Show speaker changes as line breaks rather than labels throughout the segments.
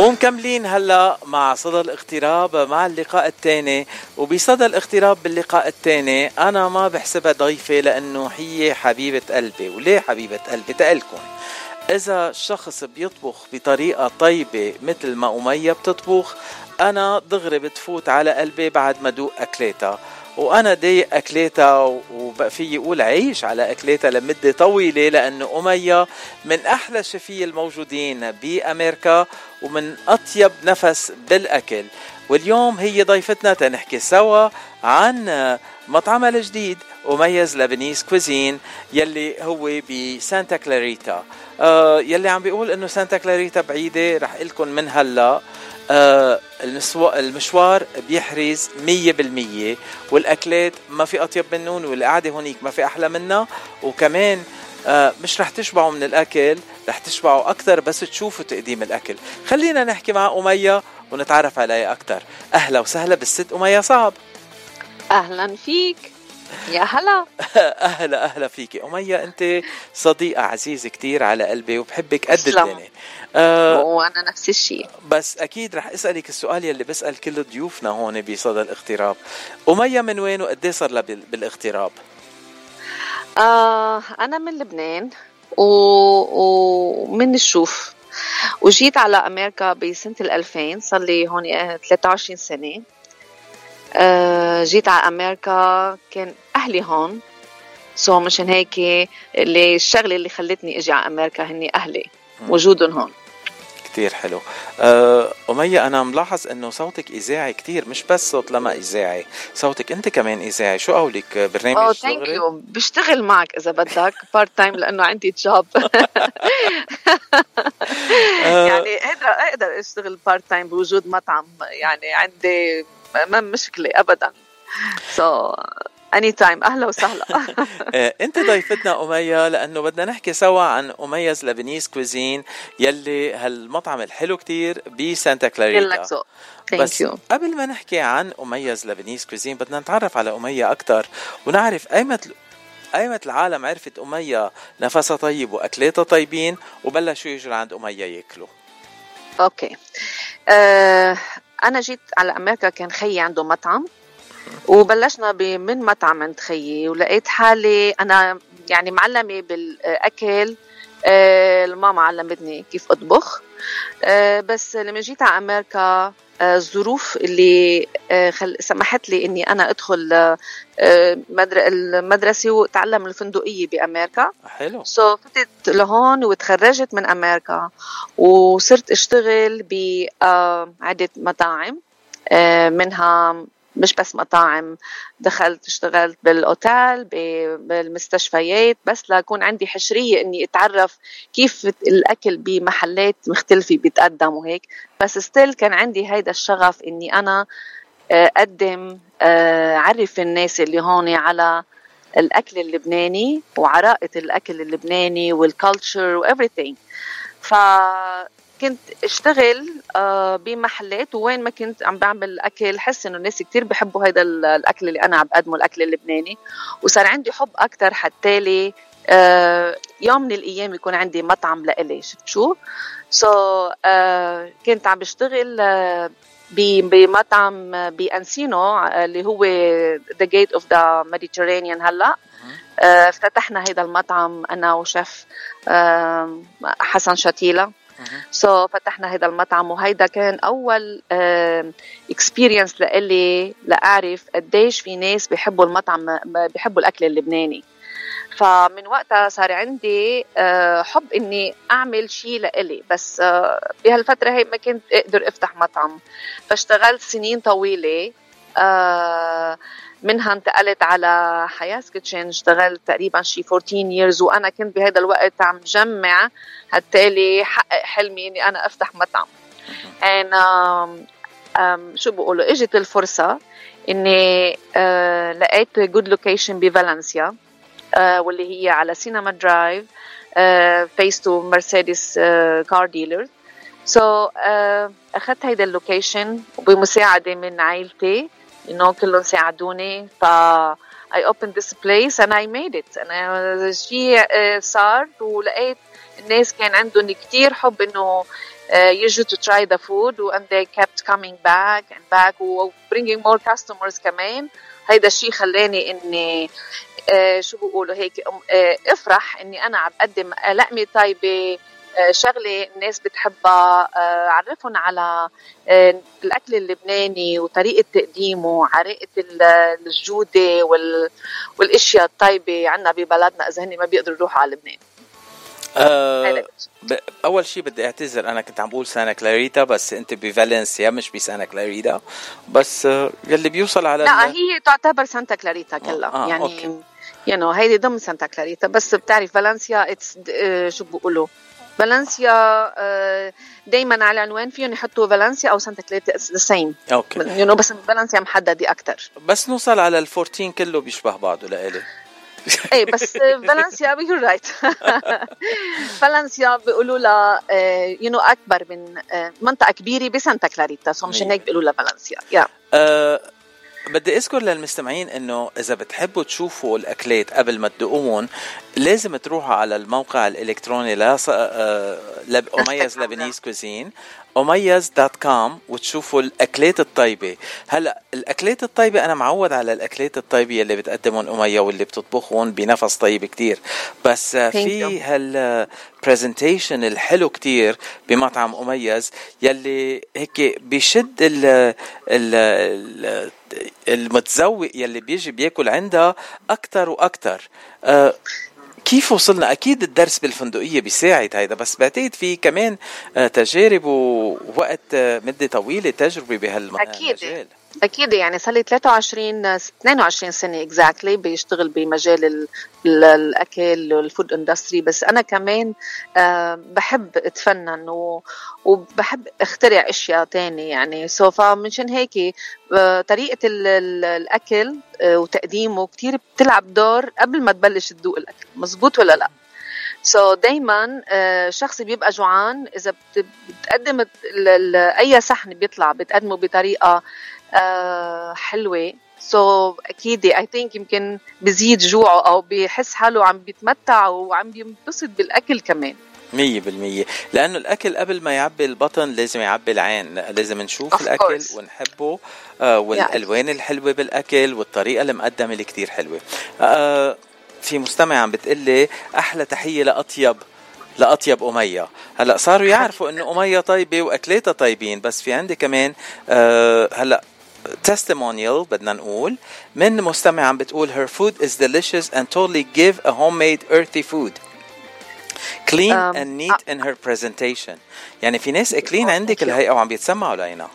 ومكملين هلا مع صدى الاغتراب مع اللقاء الثاني وبصدى الاغتراب باللقاء الثاني أنا ما بحسبها ضيفة لأنه هي حبيبة قلبي وليه حبيبة قلبي؟ تقلكم. إذا شخص بيطبخ بطريقة طيبة مثل ما أمية بتطبخ أنا دغري بتفوت على قلبي بعد ما دوق أكلاتها. وأنا ضايق اكلاتها وبقى في يقول عيش على اكلاتها لمدة طويلة لأنه أمية من أحلى الشيفيه الموجودين بأمريكا ومن أطيب نفس بالأكل. واليوم هي ضيفتنا تنحكي سوا عن مطعمها الجديد Omaya's Lebanese Cuisine يلي هو بسانتا كلاريتا. آه يلي عم بيقول إنه سانتا كلاريتا بعيدة رح قلكم من هلأ. آه المشوار بيحرز مية بالمية والأكلات ما في أطيب منهم والقعدة هونيك ما في أحلى منها. وكمان آه مش رح تشبعوا من الأكل رح تشبعوا أكثر بس تشوفوا تقديم الأكل. خلينا نحكي مع أمية ونتعرف عليها أكثر. أهلا وسهلا بالست أمية صعب.
أهلا فيك. يا هلا.
أهلا أهلا فيكي. أمية أنت صديقة عزيزة كتير على قلبي وبحبك قد الدنيا.
آه وأنا نفس الشيء.
بس أكيد رح أسألك السؤال يلي بسأل كل ضيوفنا هون بصدى الاغتراب. أمية من وين وقد إيه صار لها بالاغتراب؟
آه أنا من لبنان و... ومن الشوف. وجيت على أمريكا بسنة 2000 صار لي هون 23 سنة. جيت على أمريكا كان أهلي هون. سو مشان هيك اللي الشغلة اللي خلتني أجي على أمريكا هني أهلي وجودهم هون.
كتير حلو. أه أمية أنا ملاحظ أنه صوتك إذاعي كتير مش بس صوت لمى إذاعي. صوتك أنت كمان إذاعي. شو قولك؟ برنامج
oh thank you بشتغل معك إذا بدك part time لأنه عندي job يعني أقدر أقدر أشتغل part time بوجود مطعم. يعني عندي ما مشكلة أبدا. so, any time أهلا وسهلا.
آه، أنت ضيفتنا أمية لأنه بدنا نحكي سوا عن Omaya's Lebanese Cuisine يلي هالمطعم الحلو كتير بسانتا كلاريتا. بس you. قبل ما نحكي عن Omaya's Lebanese Cuisine بدنا نتعرف على أمية أكثر ونعرف ايمت ايمت العالم عرفت أمية نفسها طيب وأكلاتها طيبين وبلشوا يجوا عند أمية يأكلوا.
okay أه أنا جيت على أمريكا كان خيي عنده مطعم وبلشنا من مطعم عند خيي ولقيت حالي أنا يعني معلمة بالأكل آه، الماما علمتني كيف أطبخ آه، بس لما جيت على أمريكا الظروف اللي سمحت لي إني أنا أدخل المدرسة وأتعلم الفندقية بأمريكا.
حلو.
سو so فتت لهون وتخرجت من أمريكا وصرت أشتغل بعده مطاعم منها مش بس مطاعم دخلت اشتغلت بالأوتيل بالمستشفيات بس ليكون عندي حشرية إني أتعرف كيف الأكل بمحلات مختلفة بيتقدم وهيك بس still كان عندي هيدا الشغف إني أنا آه، أقدم آه، أعرف الناس اللي هون على الأكل اللبناني وعراقة الأكل اللبناني وال culture و everything ف كنت اشتغل آه، بمحلات ووين ما كنت عم بعمل أكل. حس إنه الناس كتير بحبوا هذا الأكل اللي أنا عم بقدمه الأكل اللبناني. وصار عندي حب أكثر حتى آه، يوم من الأيام يكون عندي مطعم لإلي شفت شو؟ so, uh, كنت عم بشتغل بمطعم ب Encino اللي هو The Gate of the Mediterranean هلأ. افتتحنا هذا المطعم أنا وشيف حسن شتيلة. so, فتحنا هذا المطعم وهيدا كان أول experience لإلي لأعرف قديش في ناس بيحبوا المطعم بيحبوا الأكل اللبناني. فمن وقتها صار عندي آه، حب إني أعمل شيء لإلي. بس آه، بهالفترة هي ما كنت أقدر أفتح مطعم. فاشتغلت سنين طويلة آه، منها انتقلت على Hayat's Kitchen اشتغلت تقريبا شي 14 years وأنا كنت بهذا الوقت عم جمع حتى حقق حلمي إني أنا أفتح مطعم. And um, um, شو بقولوا إجت الفرصة إني uh, لقيت good location بفالنسيا uh, واللي هي على Cinema Drive face to Mercedes car dealer so أخذت هيدا اللوكيشن وبمساعده من عائلتي. انه كلهم ساعدوني ف I opened this place and I made it. أنا شيء صار ولقيت الناس كان عندهم كتير حب إنه يجوا to try the food. And they kept coming back and back bringing more customers كمان هيدا الشيء خلاني اني شو بقولوا هيك افرح اني أنا عم بقدم لقمه طيبه شغلة الناس بتحبها. آه عرفهم على آه الأكل اللبناني وطريقة تقديمه عراقة الجودة والأشياء الطيبة عندنا ببلدنا إذا هن ما بيقدروا يروحوا على لبنان.
أه أول شيء بدي أعتذر أنا كنت عم بقول سانا كلاريتا بس أنت بفالنسيا مش بسانا كلاريتا. بس يلي بيوصل على
لا هي تعتبر سانتا كلاريتا كلها. آه يعني okay. يعني هيدي ضمن سانتا كلاريتا. بس بتعرف فالنسيا it's شو بقولوا؟ فالنسيا دائما على العنوان فيهم يحطوا فالنسيا أو سانتا كلاريتا the same okay. you know بس فالنسيا محددة أكثر
بس نوصل على ال 14 كله بيشبه بعضه لإلي.
إيه بس فالنسيا you're right فالنسيا بيقولوا لها you know أكبر من منطقة كبيرة بسانتا كلاريتا so مشان هيك بيقولوا لها فالنسيا. yeah
بدي أذكر للمستمعين إنه إذا بتحبوا تشوفوا الأكلات قبل ما تدوقوهم لازم تروحوا على الموقع الإلكتروني لا Omaya's Lebanese Cuisine Omaya's dot com وتشوفوا الأكلات الطيبة. هلأ الأكلات الطيبة أنا معود على الأكلات الطيبة اللي بتقدمهم أمية واللي بتطبخهم بنفس طيب كتير. بس في هال presentation الحلو كتير بمطعم Omaya's يلي هيك بيشد ال ال المتذوق يلي بيجي بياكل عندها أكثر وأكثر أه كيف وصلنا؟ أكيد الدرس بالفندقية بيساعد هيدا بس بعتقد في كمان تجارب ووقت مدة طويلة تجربة بهالمجال
أكيد. أكيد يعني صار لي 23 22 سنة exactly بيشتغل بمجال الأكل وال food industry بس أنا كمان بحب أتفنن وبحب أخترع أشياء تانية يعني. so فمنشان هيك طريقة الأكل وتقديمه كتير بتلعب دور قبل ما تبلش تذوق الأكل مزبوط ولا لأ؟ so دايما شخص بيبقى جوعان إذا بتقدم أي صحن بيطلع بتقدمه بطريقة حلوة. so, أكيد I think يمكن بزيد جوعه أو بيحس حاله عم بيتمتع وعم بينبسط بالأكل كمان.
مية بالمية. لأنه الأكل قبل ما يعبي البطن لازم يعبي العين. لازم نشوف الأكل of course. ونحبه آه والألوان yeah. الحلوة بالأكل والطريقة المقدمة اللي كتير حلوة. آه في مستمع عم بتقلي أحلى تحية لأطيب لأطيب أمية. هلأ صاروا يعرفوا إنه أمية طيبة وأكلاتها طيبين بس في عندي كمان آه هلأ testimonial بدنا نقول من مستمع عم بتقول her food is delicious and totally give a homemade earthy food. Clean um, and neat in her presentation. يعني في ناس اكلين عندك الهيئة وعم بيتسمعوا لينا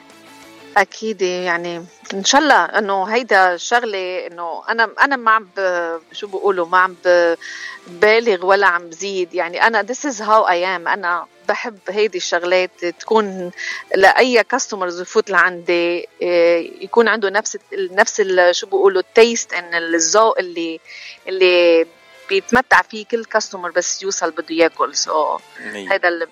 أكيد يعني إن شاء الله إنه هيدا شغلة إنه أنا أنا ما عم شو بقولوا ما عم بالغ ولا عم بزيد. يعني أنا this is how I am. أنا بحب هيدي الشغلات تكون لأي customers يفوت لعندي يكون عنده نفس نفس شو بقولوا ال taste إن الذوق اللي اللي بيتمتع فيه كل customer بس يوصل بده ياكل. so هذا اللي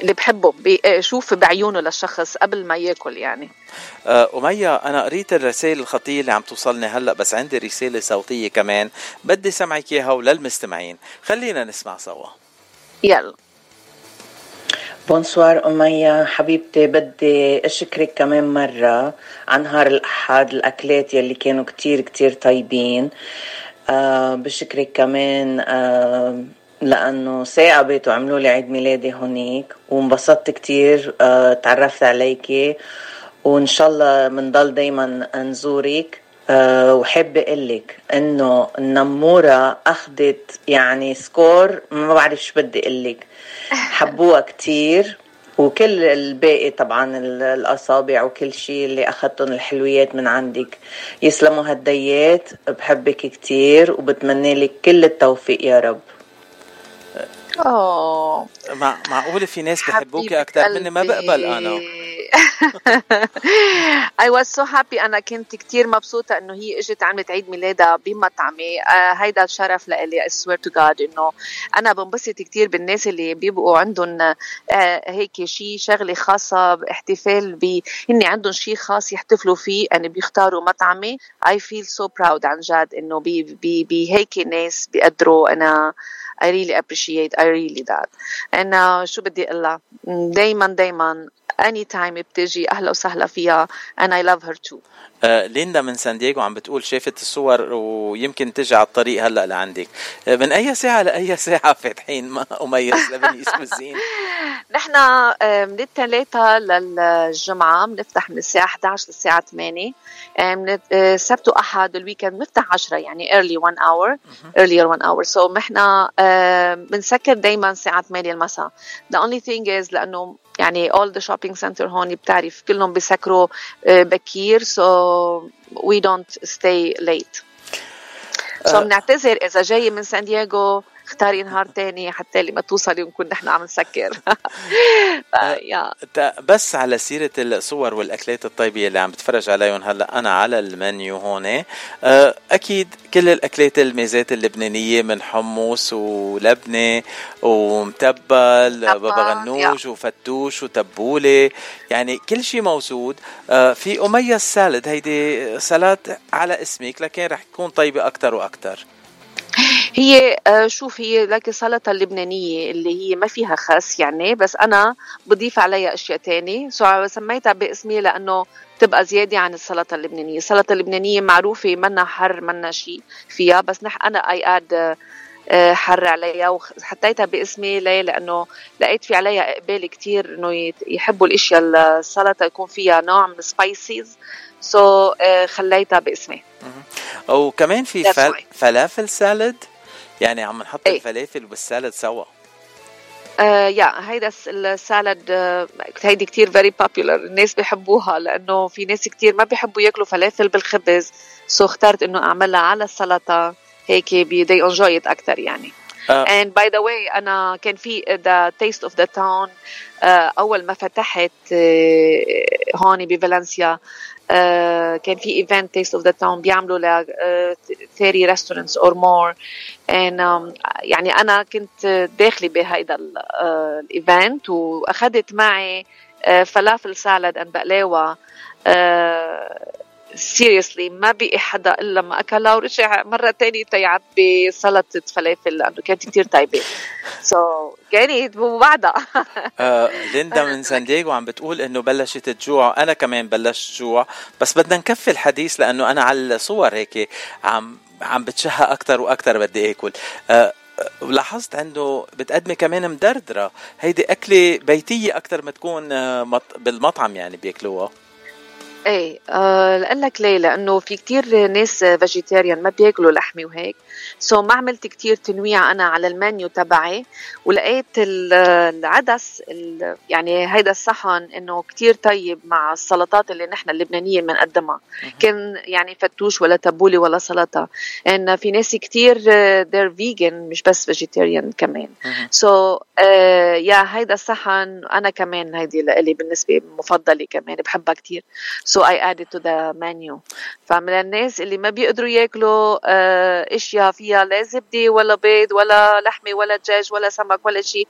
اللي بحبه بيشوف بعيونه للشخص قبل ما ياكل يعني.
أه أمية أنا قريت الرسائل الخطية اللي عم توصلني هلأ بس عندي رسالة صوتية كمان بدي سمعك إياها وللمستمعين. خلينا نسمع سوا.
يلا.
بونسوار أمية حبيبتي بدي أشكرك كمان مرة عن نهار الأحد الأكلات يلي كانوا كتير كتير طيبين. أه بشكرك كمان أه لأنه ثاقبت وعملوا لي عيد ميلادي هونيك وانبسطت كتير أه تعرفت عليكي وإن شاء الله بنضل دايما نزورك أه وحابة أقلك إنه النمورة اخذت يعني سكور ما بعرف شو بدي أقلك. حبوها كتير وكل الباقي طبعا الأصابع وكل شيء اللي اخذتهم الحلويات من عندك. يسلموا هالديات بحبك كتير وبتمنى لك كل التوفيق يا رب.
أوه.
مع معقولة في ناس بحبوكي أكثر مني؟ ما بقبل أنا.
I was so happy أنا كنت كتير مبسوطة إنه هي إجت عملت عيد ميلادها بمطعمي. uh, هيدا شرف لإلي. I swear to God إنه أنا بنبسط كتير بالناس اللي بيبقوا عندهم uh, هيك شيء شغلة خاصة باحتفال ب هن عندهم شيء خاص يحتفلوا فيه. أنا بيختاروا مطعمي. I feel so proud عن جد إنه بهيك ناس بيقدروا. أنا I really I really appreciate that. and شو بدي أقول دايما دايما anytime بتجي أهلا وسهلا فيها. And I love her too.
آه ليندا من سان دييغو عم بتقول شافت الصور ويمكن تجي على الطريق هلأ لعندك. آه من أي ساعة لأي ساعة فاتحين ما Omaya's Lebanese Cuisine
نحن من الثلاثة للجمعة بنفتح من الساعة 11 للساعة 8 من سبت وأحد ال weekend بنفتح 10 يعني early 1 hour earlier 1 hour. So نحن بنسكر دايما الساعة 8 المساء. The only thing is لأنه يعني all the shopping center هون بتعرف كلهم بيسكروا بكير so we don't stay late. So بنعتذر إذا جاي من سان دييغو اختاري نهار تاني حتى لما توصلي ونكون نحن عم نسكر.
يا. بس على سيرة الصور والأكلات الطيبة اللي عم بتفرج عليهم هلأ أنا على المنيو هون. أكيد كل الأكلات الميزات اللبنانية من حمص ولبنة ومتبل بابا غنوج وفتوش وتبولة. يعني كل شيء موجود. في أمية سالد هيدي سلطة على اسمك لكن رح تكون طيبة أكتر وأكتر.
هي شوف هي لك السلطة اللبنانية اللي هي ما فيها خس يعني بس أنا بضيف عليها أشياء تانية. so سميتها باسمي لأنه تبقى زيادة عن السلطة اللبنانية. السلطة اللبنانية معروفة منا حر منا شيء فيها بس نح أنا I add حر عليها وحطيتها باسمي ليه؟ لأنه لقيت في عليها إقبال كتير إنه يحبوا الأشياء السلطة يكون فيها نوع من ال spices so, خليتها باسمي.
وكمان في فل... فلافل salad يعني عم نحط إيه. الفلافل وال salad سوا
آه yeah هيدا ال salad آه هيدي كتير very popular الناس بيحبوها لأنه في ناس كتير ما بيحبوا ياكلوا فلافل بالخبز so اخترت إنه أعملها على السلطة هيك they enjoy it أكثر يعني uh. and by the way أنا كان في the taste of the town uh, أول ما فتحت uh, هون بفالنسيا كان في event Taste of the Town بيعملوا ل 30 restaurants or more um, يعني أنا كنت داخله بهيدا ال event وأخذت معي uh, فلافل salad and بقلاوة. Seriously ما بقي حدا إلا ما اكلها ورجع مرة تانية تيعبي سلطه فلافل لأنه كانت كثير طيبة. so كانت وبعدها.
آه ليندا من سان دييغو عم بتقول إنه بلشت تجوع أنا كمان بلشت جوع. بس بدنا نكفي الحديث لأنه أنا على الصور هيك عم عم بتشهى أكثر وأكثر بدي آكل. آه ولاحظت عنده بتقدمي كمان مدردرة. هيدي أكلة بيتية أكثر ما تكون بالمطعم يعني بياكلوها.
إيه آه لك ليه؟ لأنه في كتير ناس vegetarian ما بياكلوا لحمة وهيك. so ما عملت كتير تنويع أنا على المنيو تبعي ولقيت العدس يعني هيدا الصحن إنه كتير طيب مع السلطات اللي نحن اللبنانية بنقدمها. كان يعني فتوش ولا تبولة ولا سلطة. إن في ناس كتير they're vegan مش بس vegetarian كمان. سو so, uh, يا هيدا الصحن أنا كمان هيدي لإلي بالنسبة مفضلة كمان بحبها كتير. So I added to the menu. فمن الناس اللي ما بيقدروا ياكلوا أشياء فيها لا زبدة ولا بيض ولا لحمة ولا دجاج ولا سمك ولا شيء.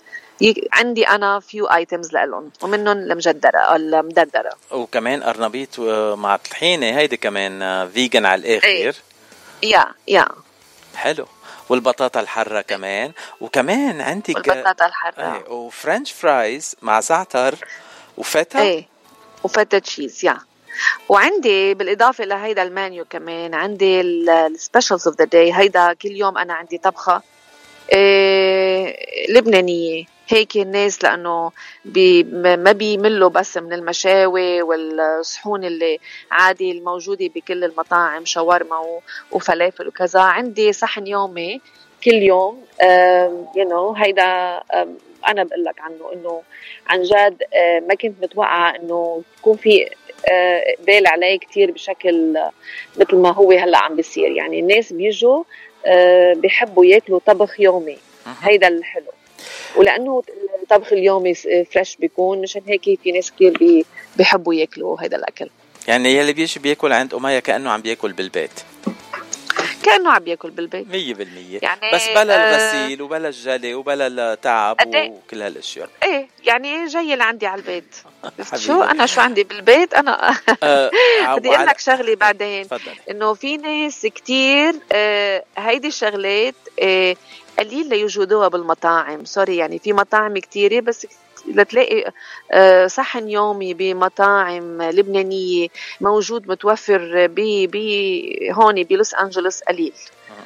عندي أنا few items لهم ومنهم المجدرة المدردرة.
وكمان قرنبيط مع طحينة هيدي كمان vegan على الآخر.
yeah yeah.
حلو. والبطاطا الحرة كمان. وكمان عندك
والبطاطا الحرة.
إيه و french fries مع زعتر و
feta إيه. و feta cheese yeah. وعندي بالإضافة لهيدا المانيو كمان عندي ال specials of the day هيدا كل يوم أنا عندي طبخة إيه لبنانية. هيك الناس لأنه بي ما بيملوا بس من المشاوي والصحون اللي عادي الموجودة بكل المطاعم شاورما وفلافل وكذا. عندي صحن يومي كل يوم you know هيدا أنا بقول لك عنه إنه عن جد ما كنت متوقعة إنه يكون في اقبال عليه كثير بشكل مثل ما هو هلأ عم بيصير. يعني الناس بيجوا بيحبوا ياكلوا طبخ يومي. هيدا الحلو. ولأنه الطبخ اليومي فريش بيكون مشان هيك في ناس كثير بي بيحبوا ياكلوا هذا الأكل.
يعني يلي بيجي بياكل عند أمية كأنه عم بياكل بالبيت.
كأنه عم بياكل بالبيت. 100%
يعني بس بلا آه الغسيل وبلا الجلي وبلا التعب
إيه؟
وكل هالأشياء.
إيه يعني جاي لعندي على البيت. شو أنا شو عندي بالبيت؟ أنا آه بدي أقول لك شغلة بعدين. إنه في ناس كثير آه هيدي الشغلات آه قليل ليوجدوها بالمطاعم. سوري يعني في مطاعم كثيره بس لتلاقي صحن يومي بمطاعم لبنانية موجود متوفر ب هون بلوس أنجلوس قليل.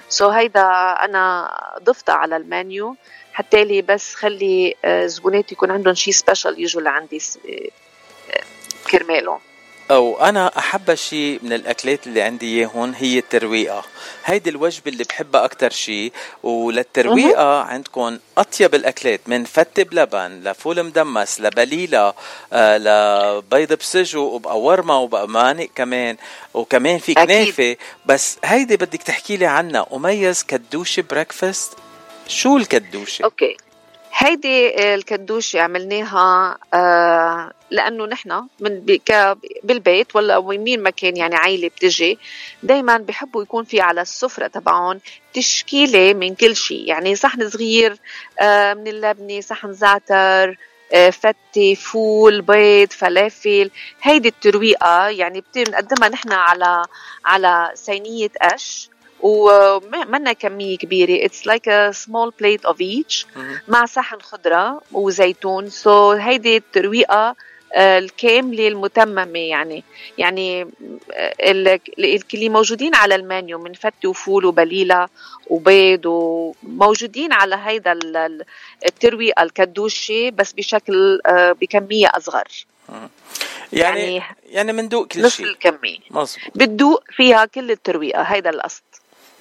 so so هيدا أنا ضفتها على المنيو. حتى لي بس خلي آه، زبوناتي يكون عندهم شيء special يجوا لعندي آه، كرمالهم
أو أنا أحب شيء من الأكلات اللي عندي اياهم هي الترويقة. هيدي الوجبة اللي بحبها أكثر شيء وللترويقة عندكم أطيب الأكلات من فتة بلبن لفول مدمس لبليلة آه لبيض بسجق وبقورما وبمقانق كمان وكمان في كنافة. بس هيدي بدك تحكي لي عنها. Omaya's كدوشة breakfast شو الكدوشة؟
okay. هيدي الكدوشة عملناها آه لأنه نحن من بالبيت ولا وين ما كان يعني عائلة بتجي دايما بحبوا يكون في على السفرة تبعهم تشكيلة من كل شيء. يعني صحن صغير آه من اللبنة صحن زعتر آه فتة فول بيض فلافل. هيدي الترويقة يعني بنقدمها نحن على على صينية قش. ومنا كمية كبيرة. It's like a small plate of each مع صحن خضرة وزيتون. سو so هيدي الترويقة آه، الكاملة المتممة يعني. يعني آه، اللي موجودين على المنيو من فتة وفول وبليلة وبيض وموجودين على هيدا الترويقة الكدوشة بس بشكل آه، بكمية أصغر.
يعني يعني, يعني مندوق كل
شيء نصف الكمية. مظبوط. بتدوق فيها كل الترويقة هيدا القصد.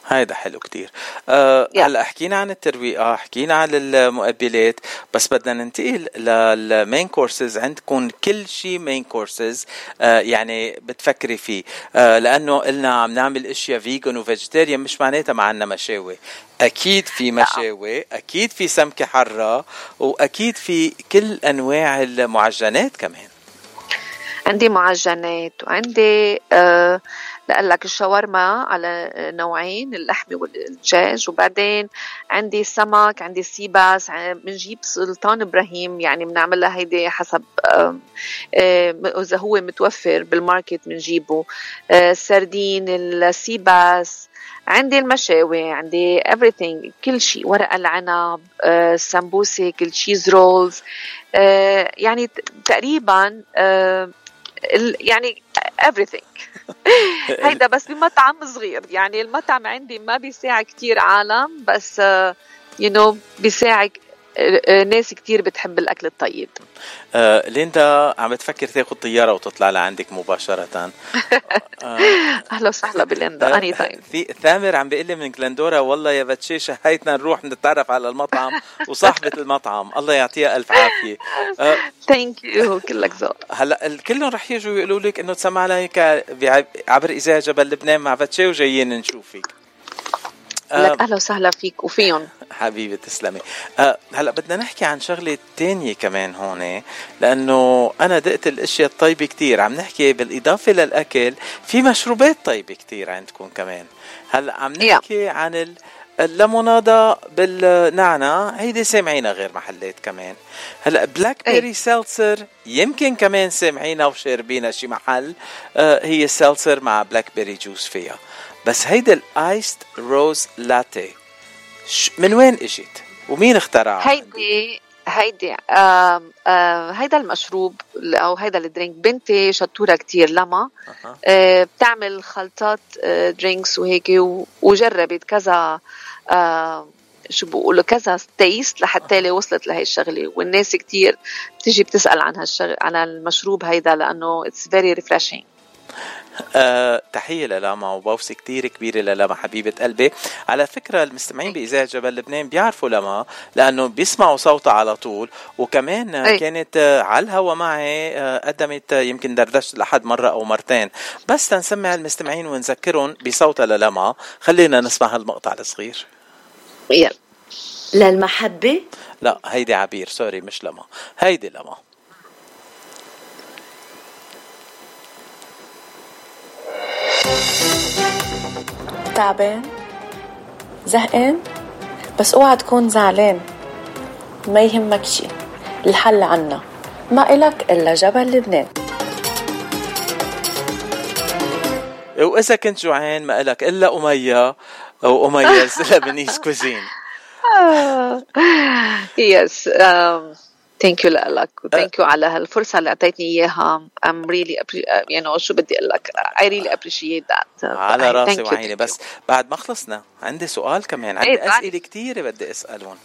هيدا حلو كتير. أه هلا حكينا عن الترويقة حكينا عن المقبلات بس بدنا ننتقل لل main courses عندكم كل شيء main courses أه يعني بتفكري فيه. أه لأنه قلنا عم نعمل إشياء vegan و vegetarian مش معناتها ما عندنا مشاوي. أكيد في مشاوي أكيد في سمكة حارة وأكيد في كل أنواع المعجنات كمان.
عندي معجنات وعندي آه لقال لك الشاورما على نوعين اللحمه والدجاج وبعدين عندي سمك عندي sea bass بنجيب سلطان إبراهيم يعني بنعملها هيدي حسب إذا هو متوفر بال market بنجيبه. آه، سردين ال sea bass عندي المشاوي عندي everything كل شيء ورق العنب السمبوسه كل cheese rolls يعني تقريبا آه، يعني everything. هيدا بس بمطعم صغير. يعني المطعم عندي ما بيساعد كتير عالم بس you uh, know بيساعد آه، آه، ناس كتير بتحب الأكل الطيب.
آه ليندا عم بتفكر تاخذ طيارة وتطلع لعندك مباشرة.
آه أهلا وسهلا بليندا anytime
في ثامر عم بيقول لي من جلندورا والله يا بتشي هيتنا نروح نتعرف على المطعم وصاحبة المطعم. الله يعطيها ألف عافية.
thank you كلك ذوق.
هلأ كلهم رح يجوا يقولوا لك إنه تسمعنا هيك عبر إذاعة جبل لبنان مع فتشي وجايين نشوفك.
لك أهلا وسهلا فيك وفيهم.
حبيبي تسلمي. أه هلا بدنا نحكي عن شغلة تانية كمان هون لأنه أنا دقت الأشياء الطيبة كتير. عم نحكي بالإضافة للأكل في مشروبات طيبة كتير عندكم كمان. هلا عم نحكي yeah. عن الليمونادا بالنعناع هيدي سامعينها غير محلات كمان. هلا blackberry seltzer يمكن كمان سامعينها وشاربينها شي محل. آه هي seltzer مع blackberry juice فيها. بس هيدا ال iced rose latte من وين اجت ومين اخترعها
هيدي هيدي آه آه هيدا المشروب أو هيدا ال drink. بنتي شطورة كتير لما. آه بتعمل خلطات آه drinks وهيك وجربت كذا آه شو بقولوا كذا taste لحتى لي وصلت لهي الشغلة. والناس كتير بتجي بتسأل عن هالشغل عن المشروب هيدا لأنه it's very refreshing
أه تحية للاما وبوسة كتير كبيرة للاما حبيبة قلبي. على فكرة المستمعين بإذاعة جبل لبنان بيعرفوا لما لأنه بيسمعوا صوتها على طول. وكمان أي. كانت آه، على الهوا معي آه، قدمت آه، يمكن دردشت لحد مرة أو مرتين. بس تنسمع المستمعين ونذكرهم بصوتها للما خلينا نسمع هالمقطع الصغير.
يلا.
للمحبة؟
لا هيدي عبير. سوري مش لما. هيدي لما.
تعبان زهقان بس اوعى تكون زعلان. ما يهمك شي الحل عنا. ما إلك إلا جبل لبنان.
وإذا كنت جوعان ما إلك إلا أمية. أو Omaya's Lebanese Cuisine.
yes thank you لك و thank you على هالفرصة اللي أعطيتني إياها. I'm really you know شو بدي أقول لك؟ I really appreciate that
على راسي وعيني. بس بعد ما خلصنا عندي سؤال كمان. عندي إيه أسئلة كثيره بدي أسألهم.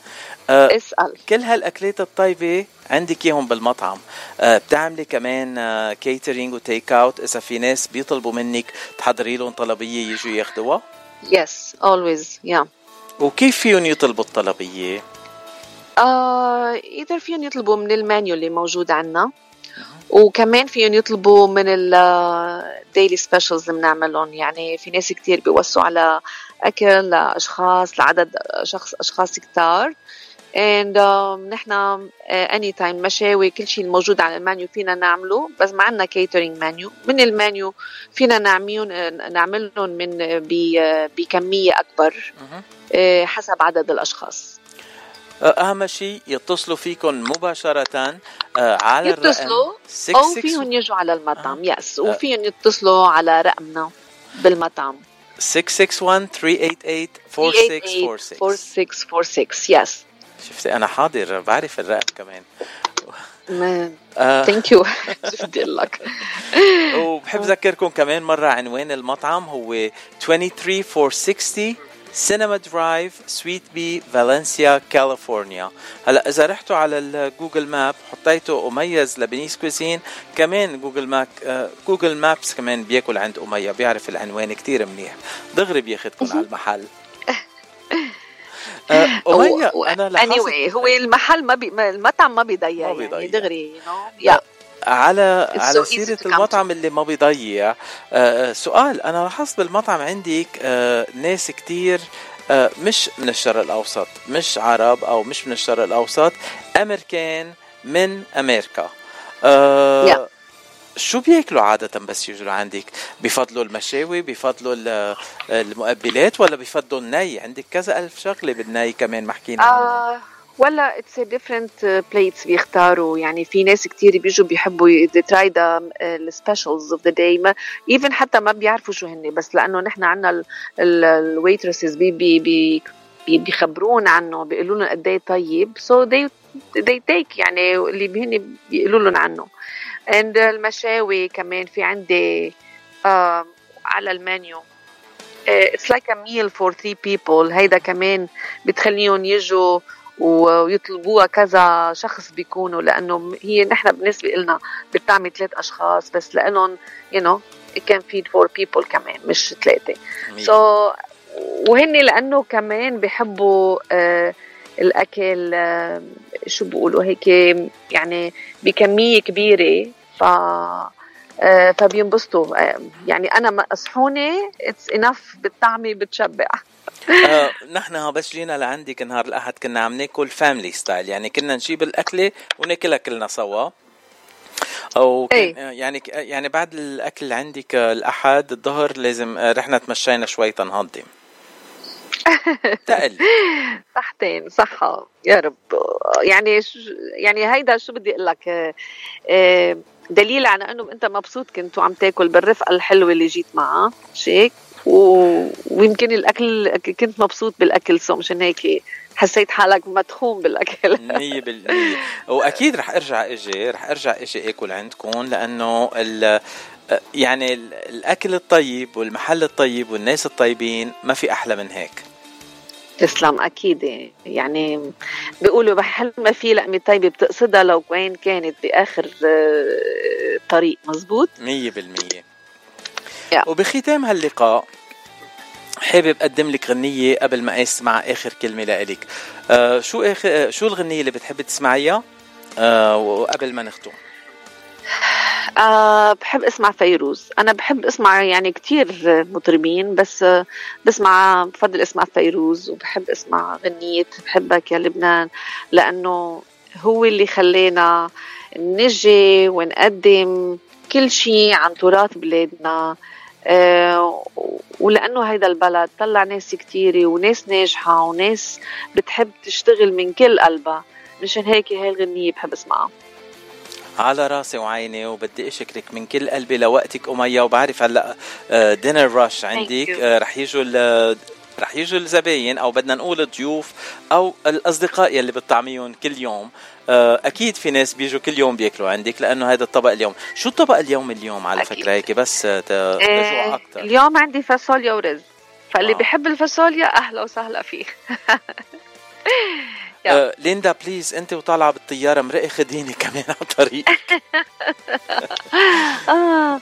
أه اسأل.
كل هالأكلات الطيبة عندك إياهم بالمطعم. أه بتعملي كمان أه catering و take out إذا في ناس بيطلبوا منك تحضري لهم طلبية يجوا ياخذوها
yes always yeah
وكيف فيهم يطلبوا الطلبية؟
آه either فيهم يطلبوا من المانيو اللي موجود عندنا وكمان فيهم يطلبوا من ال daily specials اللي بنعملهم. يعني في ناس كتير بيوصوا على أكل لأشخاص لعدد شخص أشخاص كتار. And um, نحن any uh, time مشاوي كل شيء الموجود على المانيو فينا نعمله. بس ما عندنا catering menu. من المانيو فينا نعملهم نعملهم من بكمية أكبر. uh, حسب عدد الأشخاص.
أهم شيء يتصلوا فيكم مباشره على
يتصلوا أو فيهم يجوا على المطعم yes وفيهم يتصلوا على رقمنا بالمطعم.
661 388 4646
4646 yes
شفتي أنا حاضر بعرف الرقم كمان.
thank you أقول لك
وبحب أذكركم كمان مرة عنوان المطعم هو 23460 سينما Drive Suite B فالنسيا كاليفورنيا هلا إذا رحتوا على ال Google Map حطيتوا Omaya's Lebanese Cuisine كمان Google Map Google Maps كمان بياكل عند أمية بيعرف العنوان كتير منيح. دغري بياخذكم على المحل.
أمية أنا لاحظت anyway هو المحل ما بي المطعم ما بيضيع يعني دغري you know? yeah.
على على سيرة المطعم اللي ما بيضيع آه سؤال أنا لاحظت بالمطعم عندك آه ناس كتير آه مش من الشرق الأوسط مش عرب أو مش من الشرق الأوسط أمريكان من أمريكا آه yeah. شو بياكلوا عادة بس يجوا عندك؟ بفضلوا المشاوي، بفضلوا المقبلات ولا بفضلوا الني؟ عندك كذا ألف شغلة بالني كمان محكينا
آه well it's different plates بيختاروا. يعني في ناس كتير بيجوا بيحبوا try the ال specials of the day even حتى ما بيعرفوا شو هن بس لأنه نحن عندنا ال waitresses بي بي بي بيخبرونا عنه بيقولوا لنا قد إيه طيب. so so they take يعني اللي هن بيقولوا لهم عنه. And المشاوي كمان في عندي uh, على ال menu. it's like a meal for three people هيدا كمان بتخليهم يجوا ويطلبوها كذا شخص بيكونوا لأنه هي نحن بالنسبة لنا بتعمل ثلاث أشخاص بس لإنهم you know can feed four people كمان مش ثلاثة. so so, وهن لأنه كمان بحبوا uh, الأكل uh, شو بيقولوا هيك يعني بكمية كبيرة ف uh, فبينبسطوا. يعني أنا مصحونه it's enough بالطعمة بتشبع.
آه نحن بس جينا لعندك نهار الأحد كنا عم ناكل family style يعني كنا نجيب الأكلة وناكلها كلنا سوا. أو
أي.
يعني يعني بعد الأكل عندك الاحد الظهر لازم رحنا تمشينا شوي تنهضم تقل.
صحتين صحة يا رب. يعني يعني هيدا شو بدي أقول لك؟ دليل على إنه أنت مبسوط كنت وعم تاكل بالرفقة الحلوة اللي جيت معها شيك؟ و... ويمكن الأكل كنت مبسوط بالأكل سو مشان هيك حسيت حالك مدخوم بالأكل.
100% وأكيد رح أرجع إجي رح أرجع إجي أكل عندكم لأنه ال... يعني الأكل الطيب والمحل الطيب والناس الطيبين ما في أحلى من هيك.
تسلم أكيد. يعني بيقولوا بحل ما في لقمة طيبة بتقصدها لو وين كانت بآخر طريق؟ مزبوط؟
100% yeah. وبختام هاللقاء حابب أقدم لك غنية قبل ما أسمع آخر كلمة لإلك. آه شو اخر شو الغنية اللي بتحبي تسمعيها؟ آه وقبل ما نختم.
أه بحب أسمع فيروز. أنا بحب أسمع يعني كتير مطربين بس بسمع بفضل أسمع فيروز وبحب أسمع غنية بحبك يا لبنان لأنه هو اللي خلينا نجي ونقدم كل شيء عن تراث بلادنا. آه، ولأنه هيدا البلد طلع ناس كتيرة وناس ناجحة وناس بتحب تشتغل من كل قلبها. مشان هيك هاي الغنية بحب أسمعها.
على راسي وعيني وبدي أشكرك من كل قلبي لوقتك أمية وبعرف هلأ دينر رش عندك. آه، رح يجوا رح يجوا الزباين أو بدنا نقول الضيوف أو الأصدقاء يلي بتطعميهم كل يوم. آه، أكيد في ناس بيجوا كل يوم بياكلوا عندك لأنه هذا الطبق اليوم. شو الطبق اليوم اليوم على أكيد. فكرة هيك بس تجوع
إيه أكثر اليوم عندي فاصوليا ورز. فاللي آه. بيحب الفاصوليا أهلا وسهلا فيه.
آه ليندا please أنت وطالعه بالطيارة مرقي خديني كمان على الطريق.
آه.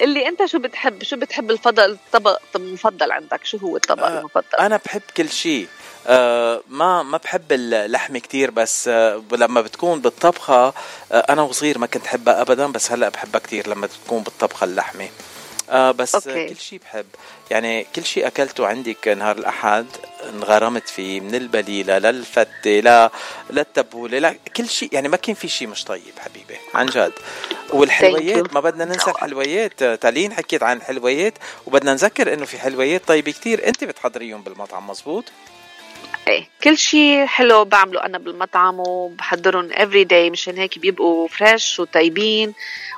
اللي أنت شو بتحب؟ شو بتحب الفضل الطبق المفضل عندك؟ شو هو الطبق آه المفضل؟
أنا بحب كل شيء. آه ما ما بحب اللحمه كتير بس آه لما بتكون بالطبخة آه أنا وصغير ما كنت أحبها ابدا بس هلأ بحبها كتير لما تكون بالطبخة اللحمة. آه بس okay. كل شيء بحب. يعني كل شيء أكلته عندك نهار الأحد انغرمت فيه من البليلة للفتة لا للتبولة لا كل شيء يعني ما كان في شيء مش طيب حبيبي عن جد. والحلويات ما بدنا ننسى الحلويات تالين حكيت عن الحلويات وبدنا نذكر إنه في حلويات طيبة كتير. أنت بتحضريهم بالمطعم مزبوط؟
إيه كل شيء حلو بعمله أنا بالمطعم وبحضرهم every day مشان هيك بيبقوا fresh وطيبين.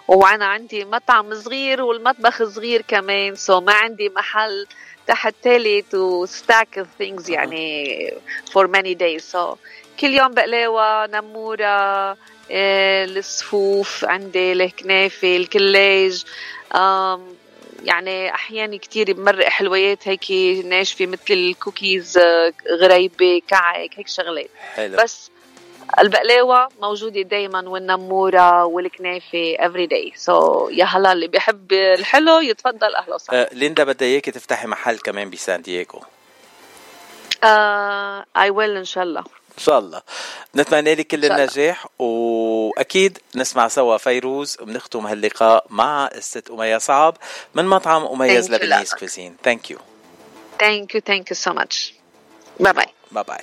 وأنا عندي مطعم صغير والمطبخ صغير كمان so ما عندي محل تحت ثالث و stack of things يعني for many days so كل يوم بقلاوة نمورة إيه الصفوف عندي الكنافه الكلاج يعني أحيانا كتير بمرق حلويات هيك ناشفة مثل الكوكيز غريبة كعك هيك شغلات. حلو. بس البقلاوة موجودة دايما والنمورة والكنافة every day so يا هلا اللي بيحب الحلو يتفضل أهلا وسهلا.
uh, ليندا بدها إياكي تفتحي محل كمان بسان دييغو.
اي uh, well إن شاء الله.
إن شاء الله. نتمنى لك كل النجاح وأكيد نسمع سوا فيروز وبنختم هاللقاء مع الست أمية صعب من مطعم Omaya's Lebanese Cuisine thank you
thank you thank you so much bye bye
bye bye